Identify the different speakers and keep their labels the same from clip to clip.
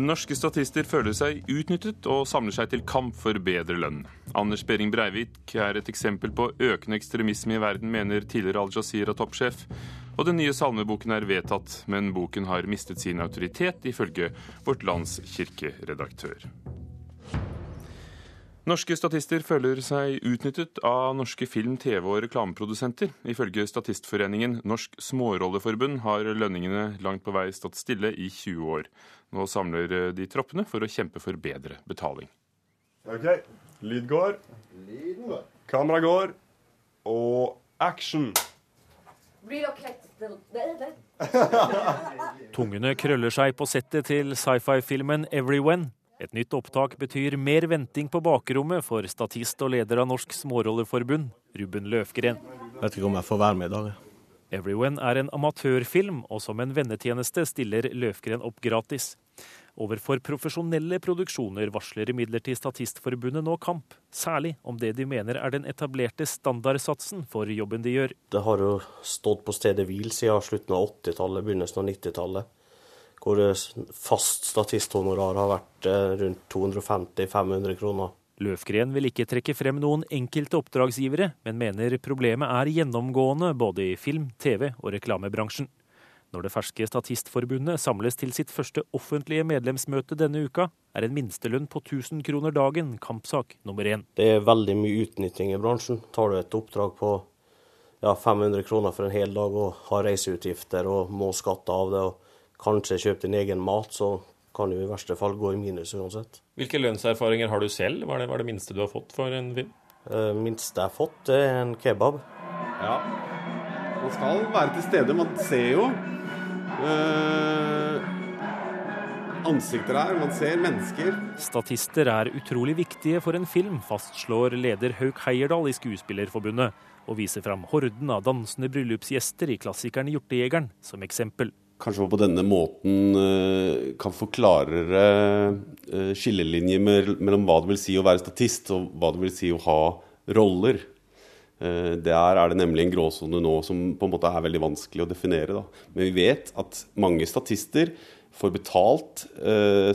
Speaker 1: Norske statister føler seg utnyttet og samler seg til kamp for bedre lønn. Anders Behring Breivik er et eksempel på økende ekstremisme i verden, mener tidligere Al Jazeera-toppsjef. Og den nye salmeboken er vedtatt, men boken har mistet sin autoritet, ifølge Vårt Lands kirkeredaktør. Norske statister føler seg utnyttet av norske film-, TV- og reklameprodusenter. Ifølge Statistforeningen Norsk Smårolleforbund har lønningene langt på vei stått stille i 20 år. Nå samler de troppene for å kjempe for bedre betaling.
Speaker 2: OK. Lyd går. Kamera går. Og action.
Speaker 3: Tungene krøller seg på settet til sci-fi-filmen 'Everyone'. Et nytt opptak betyr mer venting på bakrommet for statist og leder av Norsk Smårolleforbund, Ruben Løfgren.
Speaker 4: Jeg Vet ikke om jeg får være med i dag.
Speaker 3: 'Everyone' er en amatørfilm, og som en vennetjeneste stiller Løfgren opp gratis. Overfor profesjonelle produksjoner varsler imidlertid Statistforbundet nå kamp, særlig om det de mener er den etablerte standardsatsen for jobben de gjør.
Speaker 4: Det har jo stått på stedet hvil siden slutten av 80-tallet, begynnelsen av 90-tallet. Hvor fast statisthonorar har vært eh, rundt 250-500 kroner.
Speaker 3: Løfgren vil ikke trekke frem noen enkelte oppdragsgivere, men mener problemet er gjennomgående både i film-, TV- og reklamebransjen. Når det ferske Statistforbundet samles til sitt første offentlige medlemsmøte denne uka, er en minstelønn på 1000 kroner dagen kampsak nummer én.
Speaker 4: Det er veldig mye utnytting i bransjen. Tar du et oppdrag på ja, 500 kroner for en hel dag og har reiseutgifter og må skatte av det, og kanskje kjøpe din egen mat, så kan du i verste fall gå i minus uansett.
Speaker 5: Hvilke lønnserfaringer har du selv? Hva er det, hva er det minste du har fått for en film?
Speaker 4: Det minste jeg har fått, er en kebab.
Speaker 6: Ja. Man skal være til stede. Man ser jo ansikter her. Man ser mennesker.
Speaker 3: Statister er utrolig viktige for en film, fastslår leder Hauk Heierdal i Skuespillerforbundet, og viser fram horden av dansende bryllupsgjester i klassikeren 'Hjortejegeren' som eksempel
Speaker 6: kanskje man på denne måten uh, kan få klarere uh, skillelinjer mellom hva det vil si å være statist, og hva det vil si å ha roller. Uh, der er det nemlig en gråsone nå som på en måte er veldig vanskelig å definere. Da. Men vi vet at mange statister får betalt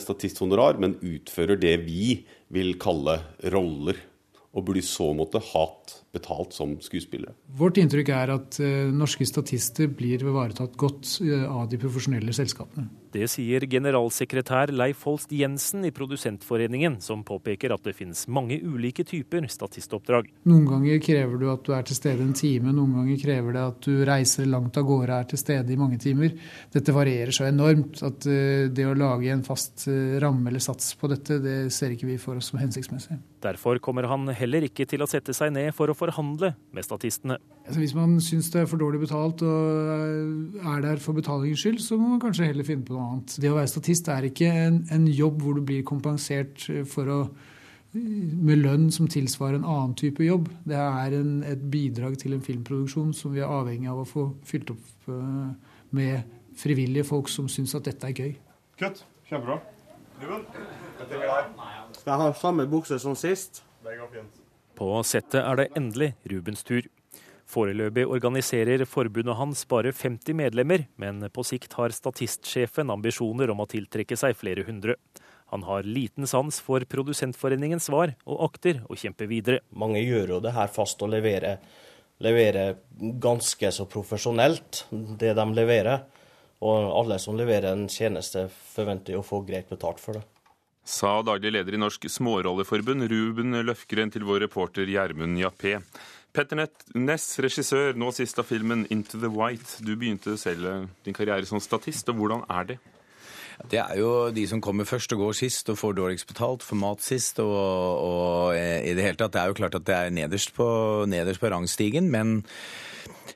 Speaker 6: statisthonorar, men utfører det vi vil kalle roller. Og burde i så måte hatt betalt som skuespillere.
Speaker 7: Vårt inntrykk er at uh, norske statister blir ivaretatt godt uh, av de profesjonelle selskapene.
Speaker 3: Det sier generalsekretær Leif Holst Jensen i Produsentforeningen, som påpeker at det finnes mange ulike typer statistoppdrag.
Speaker 7: Noen ganger krever du at du er til stede en time, noen ganger krever det at du reiser langt av gårde og er til stede i mange timer. Dette varierer så enormt at uh, det å lage en fast ramme eller sats på dette, det ser ikke vi for oss som hensiktsmessig.
Speaker 3: Derfor kommer han heller ikke til å sette seg ned for å få forhandle med statistene.
Speaker 7: Altså, hvis man syns det er for dårlig betalt og er der for betalingens skyld, så må man kanskje heller finne på noe annet. Det å være statist er ikke en, en jobb hvor du blir kompensert for å med lønn som tilsvarer en annen type jobb. Det er en, et bidrag til en filmproduksjon som vi er avhengig av å få fylt opp uh, med frivillige folk som syns at dette er gøy.
Speaker 2: Kutt. Kjempebra. Ruben, jeg har.
Speaker 4: Skal jeg ha samme bukse som sist?
Speaker 2: Det går fint.
Speaker 3: På settet er det endelig Rubens tur. Foreløpig organiserer forbundet hans bare 50 medlemmer, men på sikt har statistsjefen ambisjoner om å tiltrekke seg flere hundre. Han har liten sans for Produsentforeningens svar, og akter å kjempe videre.
Speaker 4: Mange gjør jo det her fast og leverer, leverer ganske så profesjonelt, det de leverer. Og alle som leverer en tjeneste, forventer jo å få greit betalt for det
Speaker 1: sa daglig leder i Norsk Smårolleforbund, Ruben Løfgren, til vår reporter Gjermund Jappé. Petter Ness, regissør, nå sist av filmen 'Into the White'. Du begynte selv din karriere som statist, og hvordan er det?
Speaker 8: Det er jo de som kommer først og går sist og får dårligst betalt, får mat sist og, og, i det hele tatt. Det er jo klart at det er nederst på, nederst på rangstigen, men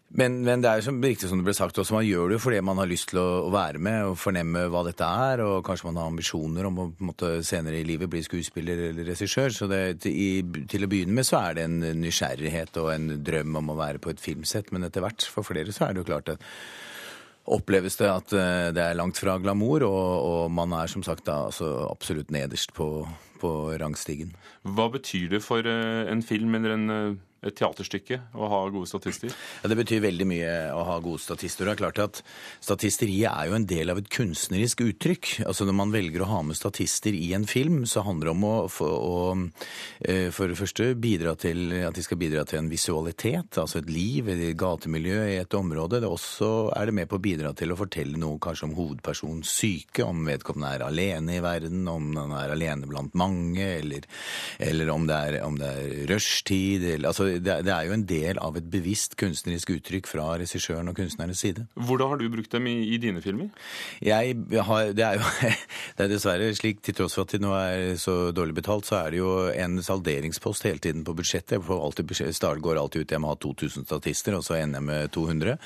Speaker 8: men, men, det er jo som, riktig som det ble sagt også, man gjør det jo fordi man har lyst til å, å, være med og fornemme hva dette er, og kanskje man har ambisjoner om å måte, senere i livet bli skuespiller eller regissør. Så det, til, til, å begynne med så er det en nysgjerrighet og en drøm om å være på et filmsett, men etter hvert for flere så er det jo klart at oppleves det at eh, det er langt fra glamour, og, og man er som sagt da altså absolutt nederst på, på rangstigen.
Speaker 1: Hva betyr det for eh, en film eller en eh, et teaterstykke å ha gode statister?
Speaker 8: Ja, Det betyr veldig mye å ha gode statister. Det er klart at Statisteriet er jo en del av et kunstnerisk uttrykk. Altså Når man velger å ha med statister i en film, så handler det om å, for, å eh, for det første bidra til at de skal bidra til en visualitet, altså et liv, et gatemiljø i et område. Det også er det med på å bidra til å fortelle noe kanskje om hovedpersonens syke, om vedkommende er alene i verden, om han er alene blant mange, eller, eller om, det er, om er rushtid. Altså det, det, er jo en del av et bevisst kunstnerisk uttrykk fra regissøren og kunstnerens side.
Speaker 1: Hvordan har du brukt dem i, i dine filmer?
Speaker 8: Jeg har, det er jo det er dessverre slik, til tross for at de nå er så dårlig betalt, så er det jo en salderingspost hele tiden på budsjettet. Jeg alltid, går alltid ut jeg må ha 2000 statister, og så ender jeg med 200.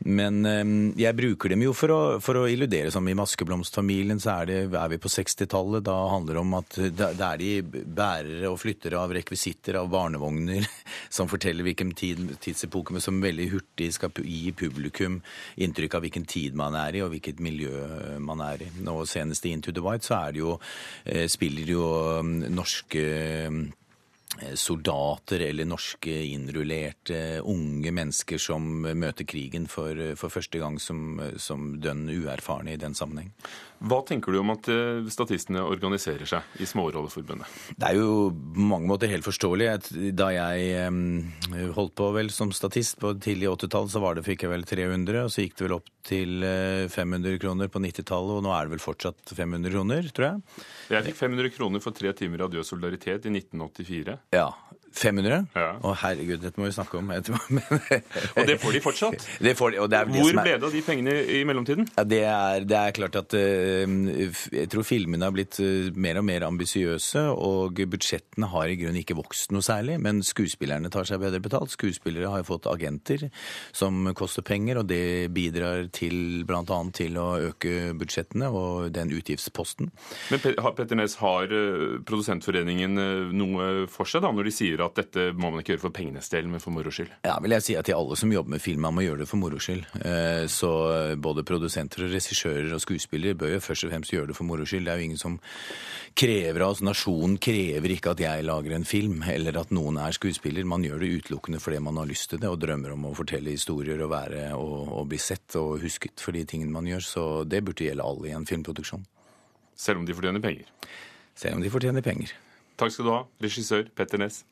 Speaker 8: Men jeg bruker dem jo for å, for å illudere. Som i Maskeblomstfamilien så er, det, er vi på 60-tallet. Da handler det om at det er de bærere og flyttere av rekvisitter, av barnevogner, som forteller hvilken tid, tidsepoke, men som veldig hurtig skal gi publikum inntrykk av hvilken tid man er i, og hvilket miljø man er i. Nå senest i Into the White så er det jo, eh, spiller jo norske Eh, soldater eller norske innrullerte unge mennesker som møter krigen for, for første gang som, som dønn uerfarne i den sammenheng.
Speaker 1: Hva tenker du om at eh, statistene organiserer seg i Smårolleforbundet?
Speaker 8: Det er jo på mange måter helt forståelig. Da jeg holdt på vel som statist på tidlig 80-tall, så var det, fikk jeg vel 300, og så gikk det vel opp til 500 eh, kroner på 90-tallet, og nå er det vel fortsatt 500 kroner, tror jeg.
Speaker 1: Jeg fikk 500 kroner for tre timer Adjø solidaritet i 1984.
Speaker 8: Ja, 500?
Speaker 1: Ja.
Speaker 8: Å herregud, dette må vi snakke om.
Speaker 1: og det får de fortsatt?
Speaker 8: Det får de, og det er
Speaker 1: det Hvor ble det av de pengene i mellomtiden?
Speaker 8: Ja, det, er, det, er, klart at uh, jeg tror filmene har blitt uh, mer og mer ambisiøse, og budsjettene har i grunnen ikke vokst noe særlig. Men skuespillerne tar seg bedre betalt. Skuespillere har jo fått agenter som koster penger, og det bidrar til bl.a. til å øke budsjettene og den utgiftsposten.
Speaker 1: Men Petter Næss, har uh, Produsentforeningen noe for seg da, når de sier at dette må man ikke gjøre for pengenes del, men for moro skyld?
Speaker 8: Ja, vil jeg si at til alle som jobber med film, man må gjøre det for moro skyld. Eh, så både produsenter og regissører og skuespillere bør jo først og fremst gjøre det for moro skyld. Det er jo ingen som krever av oss. Nasjonen krever ikke at jeg lager en film, eller at noen er skuespiller. Man gjør det utelukkende fordi man har lyst til det og drømmer om å fortelle historier og, være, og, og bli sett og husket for de tingene man gjør. Så det burde gjelde alle i en filmproduksjon.
Speaker 1: Selv om de fortjener penger?
Speaker 8: Selv om de fortjener penger.
Speaker 1: Takk skal du ha, regissør Petter Næss.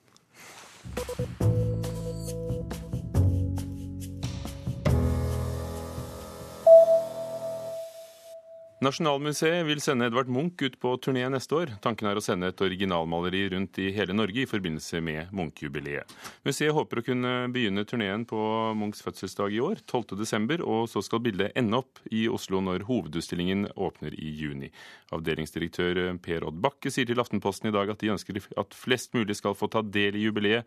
Speaker 1: Thank you. Nasjonalmuseet vil sende Edvard Munch ut på turné neste år. Tanken er å sende et originalmaleri rundt i hele Norge i forbindelse med Munch-jubileet. Museet håper å kunne begynne turneen på Munchs fødselsdag i år, 12.12., og så skal bildet ende opp i Oslo når hovedutstillingen åpner i juni. Avdelingsdirektør Per Odd Bakke sier til Aftenposten i dag at de ønsker at flest mulig skal få ta del i jubileet,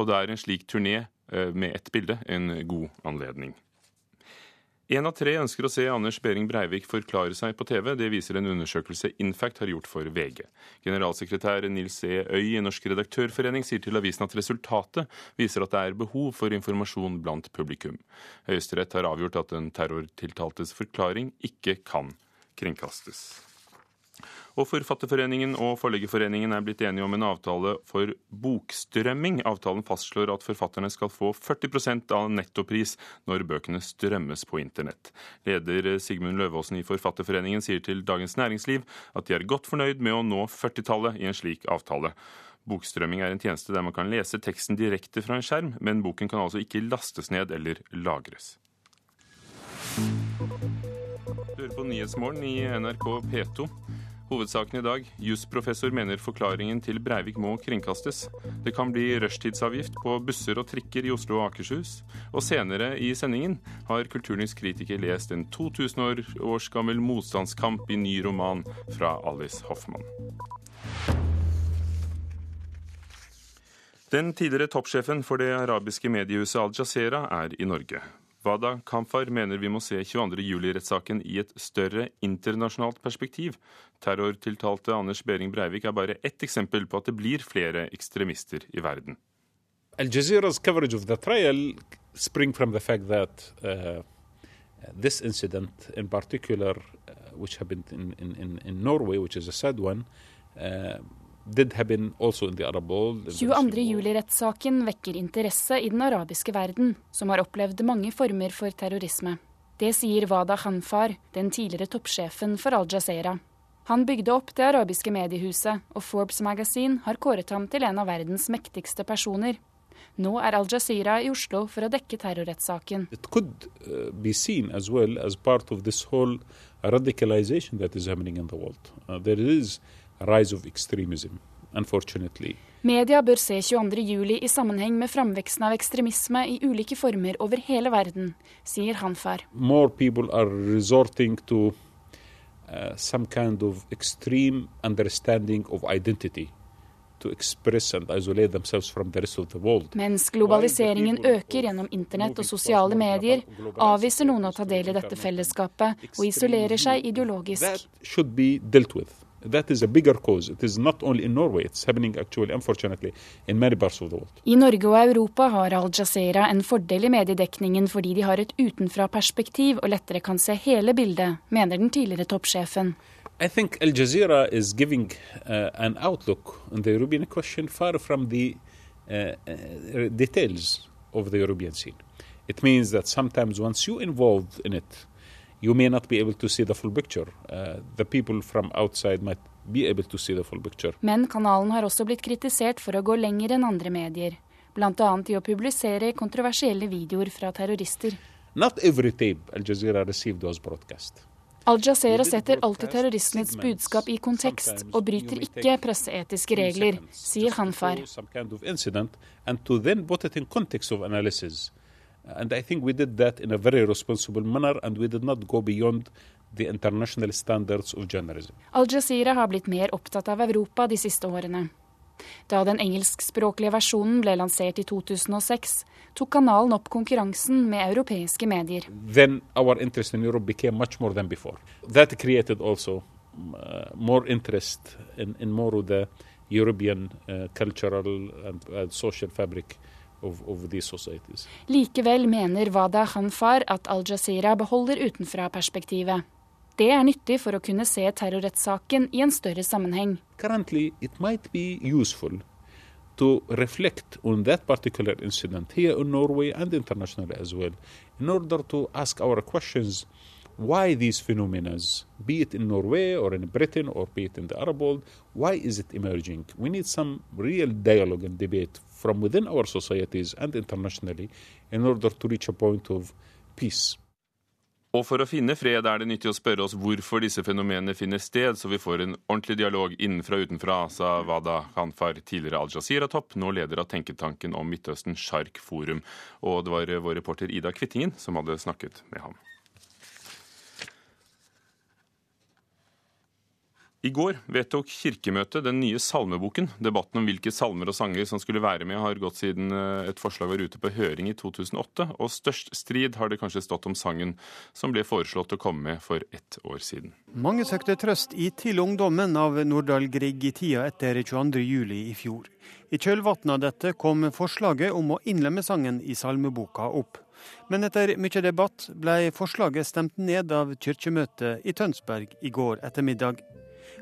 Speaker 1: og da er en slik turné eh, med ett bilde en god anledning. Én av tre ønsker å se Anders Behring Breivik forklare seg på TV. Det viser en undersøkelse Infact har gjort for VG. Generalsekretær Nils E. Øy i Norsk redaktørforening sier til avisen at resultatet viser at det er behov for informasjon blant publikum. Høyesterett har avgjort at en terrortiltaltes forklaring ikke kan kringkastes. Og Forfatterforeningen og Forleggerforeningen er blitt enige om en avtale for bokstrømming. Avtalen fastslår at forfatterne skal få 40% av nettopris når bøkene strømmes på internett. Leder Sigmund Løvaasen i Forfatterforeningen sier til Dagens Næringsliv at de er godt fornøyd med å nå 40-tallet i en slik avtale. Bokstrømming er en tjeneste der man kan lese teksten direkte fra en skjerm, men boken kan altså ikke lastes ned eller lagres. Du hører på Nyhetsmorgen i NRK P2. Hovedsaken i dag. Jusprofessor mener forklaringen til Breivik må kringkastes. Det kan bli rushtidsavgift på busser og trikker i Oslo og Akershus. Og senere i sendingen har Kulturnytts kritiker lest en 2000 års gammel motstandskamp i ny roman fra Alice Hoffmann. Den tidligere toppsjefen for det arabiske mediehuset Al Jazeera er i Norge. Wada Kamfar mener vi må se 22.07-rettssaken i et større internasjonalt perspektiv. Terrortiltalte Anders Behring Breivik er bare ett eksempel på at det blir flere ekstremister i verden.
Speaker 9: Al Jazeera's coverage of the trial spring from the fact that uh, this incident in particular, uh, which uh, did happen also in the Arab world.
Speaker 10: 22. juli-rettssaken vekker interesse i den arabiske verden, som har opplevd mange former for terrorisme. Det sier Wada Khanfar, den tidligere toppsjefen for Al Jazeera. Han bygde opp det arabiske mediehuset, og Forbes Magazine har kåret ham til en av verdens mektigste personer. Nå er Al Jazeera i Oslo for å dekke terrorrettssaken.
Speaker 9: Uh, as well as. Uh, rise of extremism, unfortunately.
Speaker 10: Media bør se 22.07 i sammenheng med framveksten av ekstremisme i ulike former over hele verden, sier Hanfar.
Speaker 9: More people are resorting to uh, some kind of extreme understanding of identity.
Speaker 10: Mens globaliseringen øker gjennom internett og sosiale medier, avviser noen å ta del i dette fellesskapet og isolerer seg ideologisk.
Speaker 9: Norway.
Speaker 10: I Norge og Europa har Al Jazeera en fordel i mediedekningen fordi de har et utenfra-perspektiv og lettere kan se hele bildet, mener den tidligere toppsjefen.
Speaker 9: I think Al Jazeera is giving uh, an outlook on the European question far from the uh, uh, details of the European scene. It means that sometimes once you involved in it, you may not be able to see the full picture. Uh, the people from outside might be able to see the full picture.
Speaker 10: Men kanalen har også blitt kritisert for å gå lenger enn andre medier, bl.a. i å publisere kontroversielle videoer fra terrorister.
Speaker 9: Not every tape Al Jazeera received was broadcast.
Speaker 10: Al Jazeera setter alltid terroristenes budskap i kontekst og bryter ikke presseetiske regler, sier Hanfar.
Speaker 9: And I think we did that in a very responsible manner, and we did not go beyond the international standards of journalism.
Speaker 10: Al Jazeera har blitt mer opptatt av Europa de siste årene. Da den engelskspråklige versjonen ble lansert i 2006, tok kanalen opp konkurransen med europeiske medier.
Speaker 9: Then our interest in Europe became much more than before. That created also uh, more interest in, in more of the European uh, cultural and uh, social fabric Of, of
Speaker 10: Likevel mener Wada Hanfar at Al Jazeera beholder utenfra-perspektivet. Det er nyttig for å kunne se terrorrettssaken i en større sammenheng.
Speaker 9: Currently, it might be useful to reflect on that particular incident here in Norway and internationally as well, in order to ask our questions why these phenomena, be it in Norway or in Britain or be it in the Arab world, why is it emerging? We need some real dialogue and debate from within our societies and internationally in order to reach a point of peace.
Speaker 1: Og for å finne fred er det nyttig å spørre oss hvorfor disse fenomenene finner sted, så vi får en ordentlig dialog innenfra og utenfra, sa Wada Khanfar, tidligere Al Jazeera-topp, nå leder av tenketanken om Midtøsten Shark Forum. Og det var vår reporter Ida Kvittingen som hadde snakket med ham. I går vedtok Kirkemøtet den nye salmeboken. Debatten om hvilke salmer og sanger som skulle være med, har gått siden eh, et forslag var ute på høring i 2008, og størst strid har det kanskje stått om sangen som ble foreslått å komme med for ett år siden.
Speaker 11: Mange søkte trøst i Til ungdommen av Nordahl Grieg i tida etter 22.07. i fjor. I kjølvannet av dette kom forslaget om å innlemme sangen i salmeboka opp. Men etter mye debatt ble forslaget stemt ned av kirkemøtet i Tønsberg i går ettermiddag.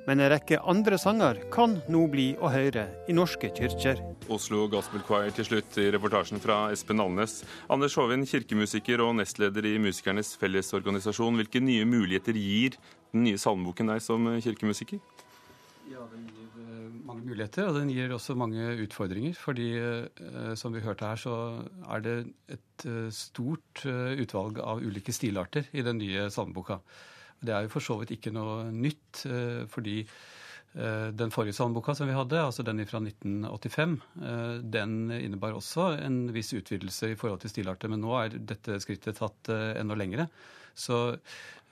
Speaker 11: Men en rekke andre sanger kan nå bli å høre i norske kirker.
Speaker 1: Oslo Gospel Choir til slutt i reportasjen fra Espen Alnes. Anders Håvin, kirkemusiker og nestleder i Musikernes Fellesorganisasjon. Hvilke nye muligheter gir den nye salmeboken deg som kirkemusiker?
Speaker 12: Ja, Den gir eh, mange muligheter, og den gir også mange utfordringer. Fordi eh, som vi hørte her, så er det et eh, stort utvalg av ulike stilarter i den nye salmeboka. Det er jo for så vidt ikke noe nytt, eh, fordi eh, den forrige salmeboka som vi hadde, altså den fra 1985, eh, den innebar også en viss utvidelse i forhold til stilarter. Men nå er dette skrittet tatt enda lengre. Så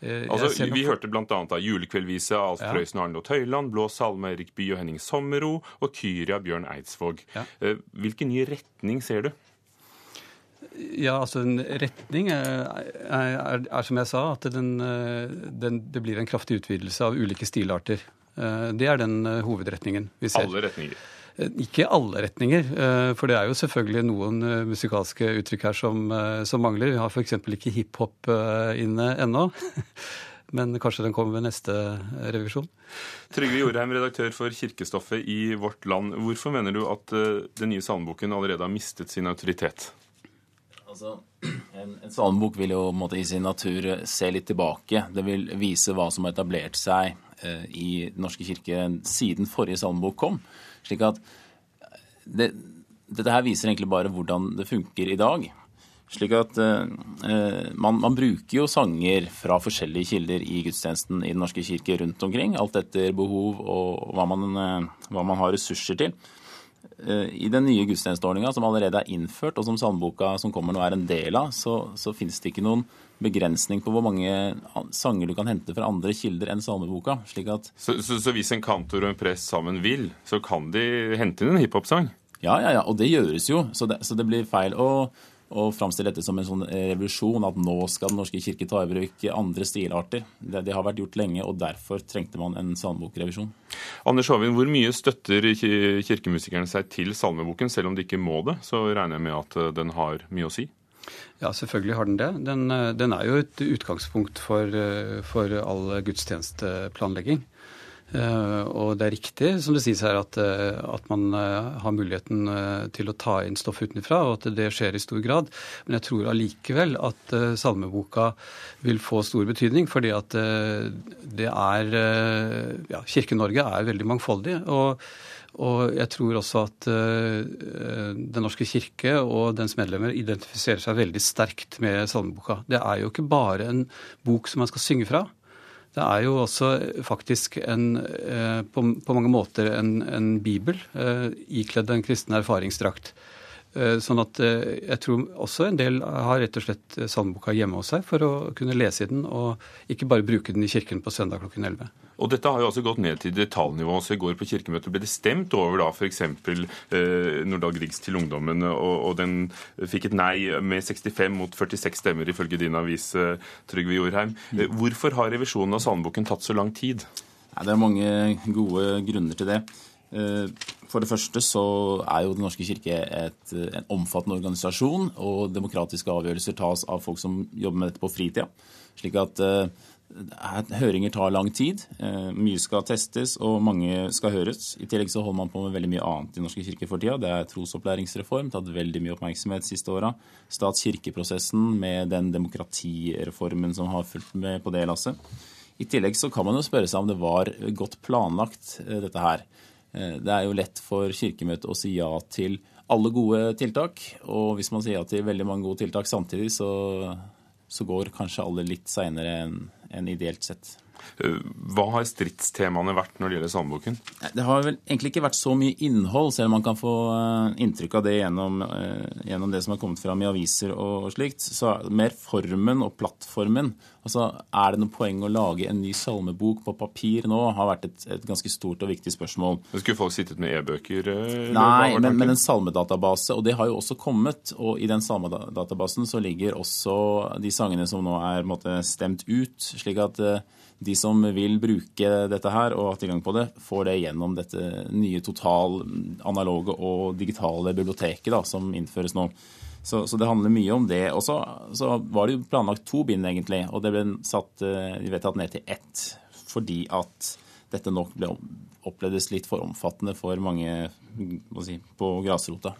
Speaker 1: altså, Vi hørte bl.a. av julekveldvise Alf ja. Prøysen og Arne Tøyland, Blå salme Erik Bye og Henning Sommero og Kyria Bjørn Eidsvåg. Ja. Hvilken ny retning ser du?
Speaker 12: Ja, altså en retning er, er, er, som jeg sa, at den, den, det blir en kraftig utvidelse av ulike stilarter. Eh, det er den eh, hovedretningen vi ser.
Speaker 1: Alle retninger?
Speaker 12: Eh, ikke alle retninger, for det er jo selvfølgelig noen musikalske uttrykk her som, som mangler. Vi har f.eks. ikke hiphop inne ennå. Men kanskje den kommer ved neste revisjon.
Speaker 1: Trygve Jorheim, redaktør for Kirkestoffet i Vårt Land. Hvorfor mener du at den nye salmeboken allerede har mistet sin autoritet?
Speaker 13: Altså, en, en salmebok vil jo måtte, i sin natur se litt tilbake. Det vil vise hva som har etablert seg eh, i Den norske kirke siden forrige salmebok kom. Slik at det, dette her viser egentlig bare hvordan det funker i dag. Slik at eh, eh, man, man, bruker jo sanger fra forskjellige kilder i gudstjenesten i Den norske kirke rundt omkring, alt etter behov og hva man, eh, hva man har ressurser til. Eh, I den nye gudstjenesteordninga som allerede er innført, og som salmeboka som kommer nå er en del av, så, så finnes det ikke noen begrensning på hvor mange sanger du kan hente fra andre kilder enn salmeboka. slik at...
Speaker 1: Så, så, så hvis en kantor og en prest sammen vil, så kan de hente inn en hiphop-sang?
Speaker 13: Ja, ja, ja, og det gjøres jo. Så det, så det blir feil å, å framstille dette som en sånn revolusjon, at nå skal Den norske kirke ta i bruk andre stilarter. Det, det har vært gjort lenge, og derfor trengte man en salmebokrevisjon.
Speaker 1: Anders Håvin, hvor mye støtter kirkemusikerne seg til salmeboken, selv om de ikke må det? Så regner jeg med at eh, den har mye å si?
Speaker 12: Ja, selvfølgelig har den det. Den, eh, den er jo et utgangspunkt for, eh, for all gudstjenesteplanlegging. Uh, og det er riktig som det sies her, at, uh, at man uh, har muligheten til å ta inn stoff utenfra, og at det skjer i stor grad. Men jeg tror allikevel at salmeboka vil få stor betydning, fordi at det er ja, Kirke-Norge er veldig mangfoldig. og og jeg tror også at uh, Den norske kirke og dens medlemmer identifiserer seg veldig sterkt med salmeboka. Det er jo ikke bare en bok som man skal synge fra. Det er jo også faktisk en, uh, på, mange måter en, en bibel uh, ikledd en kristen erfaringsdrakt. Sånn at jeg tror også en del har rett og slett salmeboka hjemme hos seg for å kunne lese i den, og ikke bare bruke den i kirken på søndag klokken 11.
Speaker 1: Og dette har jo altså gått ned til detaljnivå. Så I går på kirkemøtet ble det stemt over da f.eks. Eh, Nordahl Griegs til ungdommen, og, og, den fikk et nei med 65 mot 46 stemmer, ifølge din avis, eh, Trygve Jorheim. Eh, hvorfor har revisjonen av salmeboken tatt så lang tid?
Speaker 13: Nei, det er mange gode grunner til det. Eh, for det første så er jo Den norske kirke et, en omfattende organisasjon, og demokratiske avgjørelser tas av folk som jobber med dette på fritida. Slik at eh, Høringer tar lang tid. Eh, mye skal testes, og mange skal høres. I tillegg så holder man på med veldig mye annet i Norske kirke for tida. Det er trosopplæringsreform, tatt veldig mye oppmerksomhet siste åra. Stat-kirke-prosessen med den demokratireformen som har fulgt med på det lasset. I tillegg så kan man jo spørre seg om det var godt planlagt, eh, dette her. Eh, det er jo lett for Kirkemøtet å si ja til alle gode tiltak. Og hvis man sier ja til veldig mange gode tiltak samtidig, så så går kanskje alle litt seinere enn en ideelt sett.
Speaker 1: Eh, hva har stridstemaene vært når det gjelder salmeboken?
Speaker 13: Det har vel egentlig ikke vært så mye innhold, selv om man kan få eh, inntrykk av det gjennom, eh, gjennom det som har kommet fram i aviser og slikt. Så mer formen og plattformen. Altså, Er det noe poeng å lage en ny salmebok på papir nå? har vært et, et ganske stort og viktig spørsmål.
Speaker 1: Skulle folk sittet med e-bøker?
Speaker 13: Nei, men, men en salmedatabase. Og det har jo også kommet. Og i den salmedatabasen så ligger også de sangene som nå er måte, stemt ut. slik at de som vil bruke dette her og ha tilgang på det, får det gjennom dette nye total analoge og digitale biblioteket da, som innføres nå. Så, så, det handler mye om det. Og så, var det jo planlagt to bind, egentlig. Og det ble satt uh, vedtatt ned til ett. Fordi at dette nok ble opplevdes litt for omfattende for mange si, på grasrota.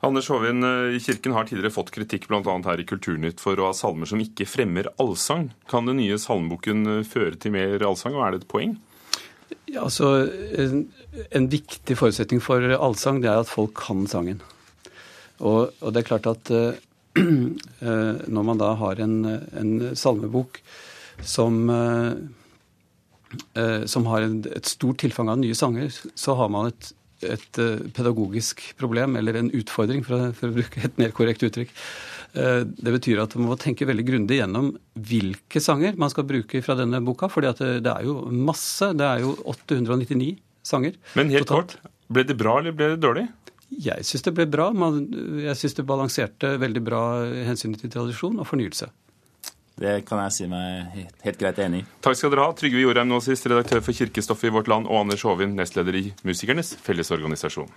Speaker 1: Anders Håvin, eh, Kirken har tidligere fått kritikk bl.a. her i Kulturnytt for å ha salmer som ikke fremmer allsang. Kan den nye salmeboken eh, føre til mer allsang, og er det et poeng?
Speaker 12: Ja, altså, en, viktig forutsetning for allsang det er at folk kan sangen. Og, og det er klart at uh, når man da har en, en salmebok som, uh, som har et stort tilfang av nye sanger, så har man et et eh, pedagogisk problem, eller en utfordring, for å, for å bruke et mer korrekt uttrykk. Eh, det betyr at man må tenke veldig grundig gjennom hvilke sanger man skal bruke fra denne boka. For det, det, er jo masse. Det er jo 899 sanger.
Speaker 1: Men helt totalt. kort, ble det bra eller ble det dårlig?
Speaker 12: Jeg syns det ble bra. jeg syns det balanserte veldig bra hensynet til tradisjon og fornyelse.
Speaker 13: Det kan jeg si meg helt, helt greit enig i.
Speaker 1: Takk skal dere ha, Trygve Jorheim nå sist, redaktør for Kirkestoffet i Vårt Land, og Anders Hovin, nestleder i Musikernes Fellesorganisasjon.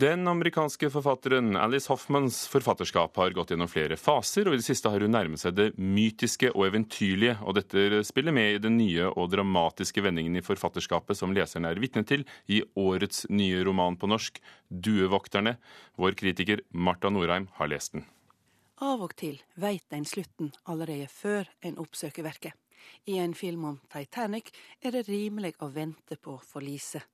Speaker 1: Den amerikanske forfatteren Alice Hoffmans forfatterskap har gått gjennom flere faser, og i det siste har hun nærmet seg det mytiske og eventyrlige, og dette spiller med i den nye og dramatiske vendingen i forfatterskapet som leseren er vitne til i årets nye roman på norsk, 'Duevokterne'. Vår kritiker Marta Norheim har lest den.
Speaker 14: Av og til veit en slutten allerede før en oppsøker verket. I en film om Titanic er det rimelig å vente på forliset.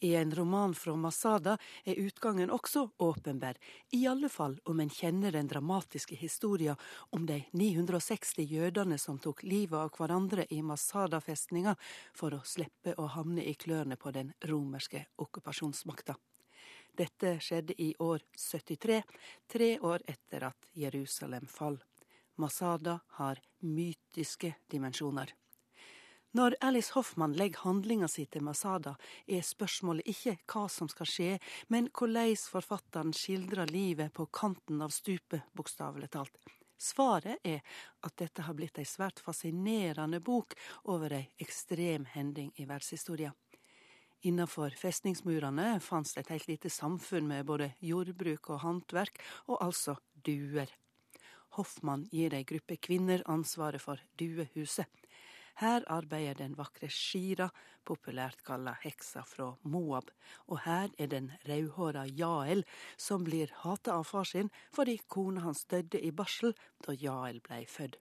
Speaker 14: I en roman fra Masada er utgangen også åpenbar, i alle fall om en kjenner den dramatiske historien om de 960 jødene som tok livet av hverandre i Masada-festninga for å slippe å havne i klørne på den romerske okkupasjonsmakta. Dette skjedde i år 73, tre år etter at Jerusalem fall. Masada har mytiske dimensjoner. Når Alice Hoffmann legger handlinga si til Masada, er spørsmålet ikke hva som skal skje, men hvordan forfatteren skildrer livet på kanten av stupet, bokstavelig talt. Svaret er at dette har blitt ei svært fascinerende bok over ei ekstrem hending i verdenshistoria. Innenfor festningsmurene fantes et helt lite samfunn med både jordbruk og håndverk, og altså duer. Hoffmann gir ei gruppe kvinner ansvaret for duehuset. Her arbeider den vakre Shira, populært kalla heksa fra Moab, og her er den rødhåra Jael, som blir hata av far sin fordi kona hans døde i barsel da Jael blei født.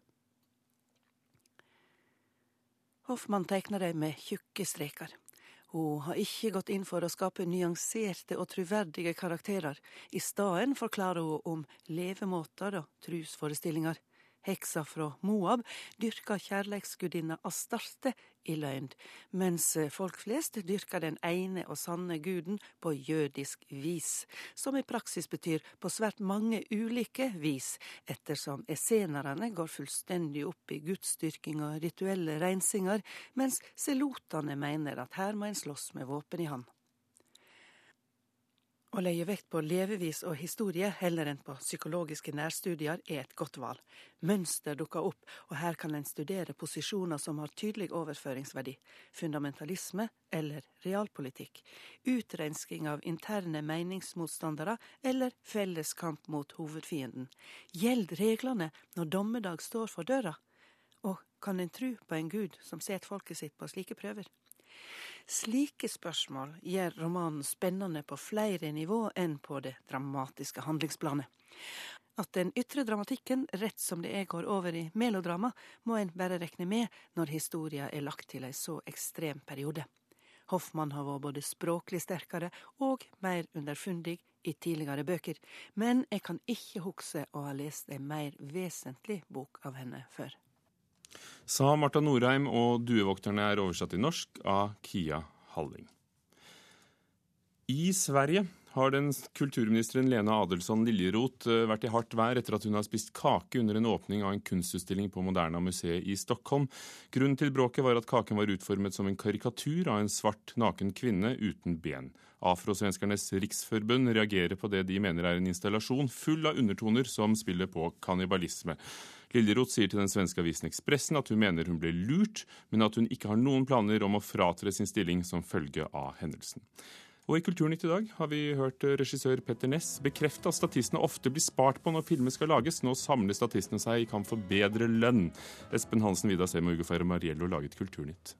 Speaker 14: Hoffmann tegner dei med tjukke streker. Hun har ikke gått inn for å skape nyanserte og troverdige karakterer. I stedet forklarer hun om levemåter og trosforestillinger. Heksa fra Moab dyrka kjærleiksgudinna Astarte i løgn, mens folk flest dyrker den ene og sanne guden på jødisk vis, som i praksis betyr på svært mange ulike vis, ettersom essenerne går fullstendig opp i gudsdyrking og rituelle rensinger, mens selotene mener at her må en slåss med våpen i hand. Å legge vekt på levevis og historie heller enn på psykologiske nærstudier er et godt valg. Mønster dukker opp, og her kan en studere posisjoner som har tydelig overføringsverdi. Fundamentalisme eller realpolitikk. Utrensking av interne meningsmotstandere eller felles kamp mot hovedfienden. Gjeld reglene når dommedag står for døra? Og kan en tru på en gud som setter folket sitt på slike prøver? Slike spørsmål gjør romanen spennende på flere nivå enn på det dramatiske handlingsplanet. At den ytre dramatikken rett som det er går over i melodrama, må en bare rekne med når historia er lagt til ei så ekstrem periode. Hoffmann har vært både språklig sterkere og mer underfundig i tidligere bøker, men jeg kan ikke huske å ha lest ei mer vesentlig bok av henne før.
Speaker 1: Sa Marta Norheim, og 'Duevokterne' er oversatt til norsk av Kia Halling. I Sverige har den kulturministeren Lena Adelsson Liljeroth eh, vært i hardt vær etter at hun har spist kake under en åpning av en kunstutstilling på Moderna museet i Stockholm. Grunnen til bråket var at kaken var utformet som en karikatur av en svart, naken kvinne uten ben. Afrosvenskernes riksforbund reagerer på det de mener er en installasjon full av undertoner som spiller på kannibalisme. Liljeroth sier til den svenske avisen Ekspressen at hun mener hun ble lurt, men at hun ikke har noen planer om å fratre sin stilling som følge av hendelsen. Og I Kulturnytt i dag har vi hørt regissør Petter Ness bekrefte at statistene ofte blir spart på når filmer skal lages. Nå samler statistene seg i kamp for bedre lønn. Espen Hansen, Vida Sem og Ugo Fermariello laget Kulturnytt.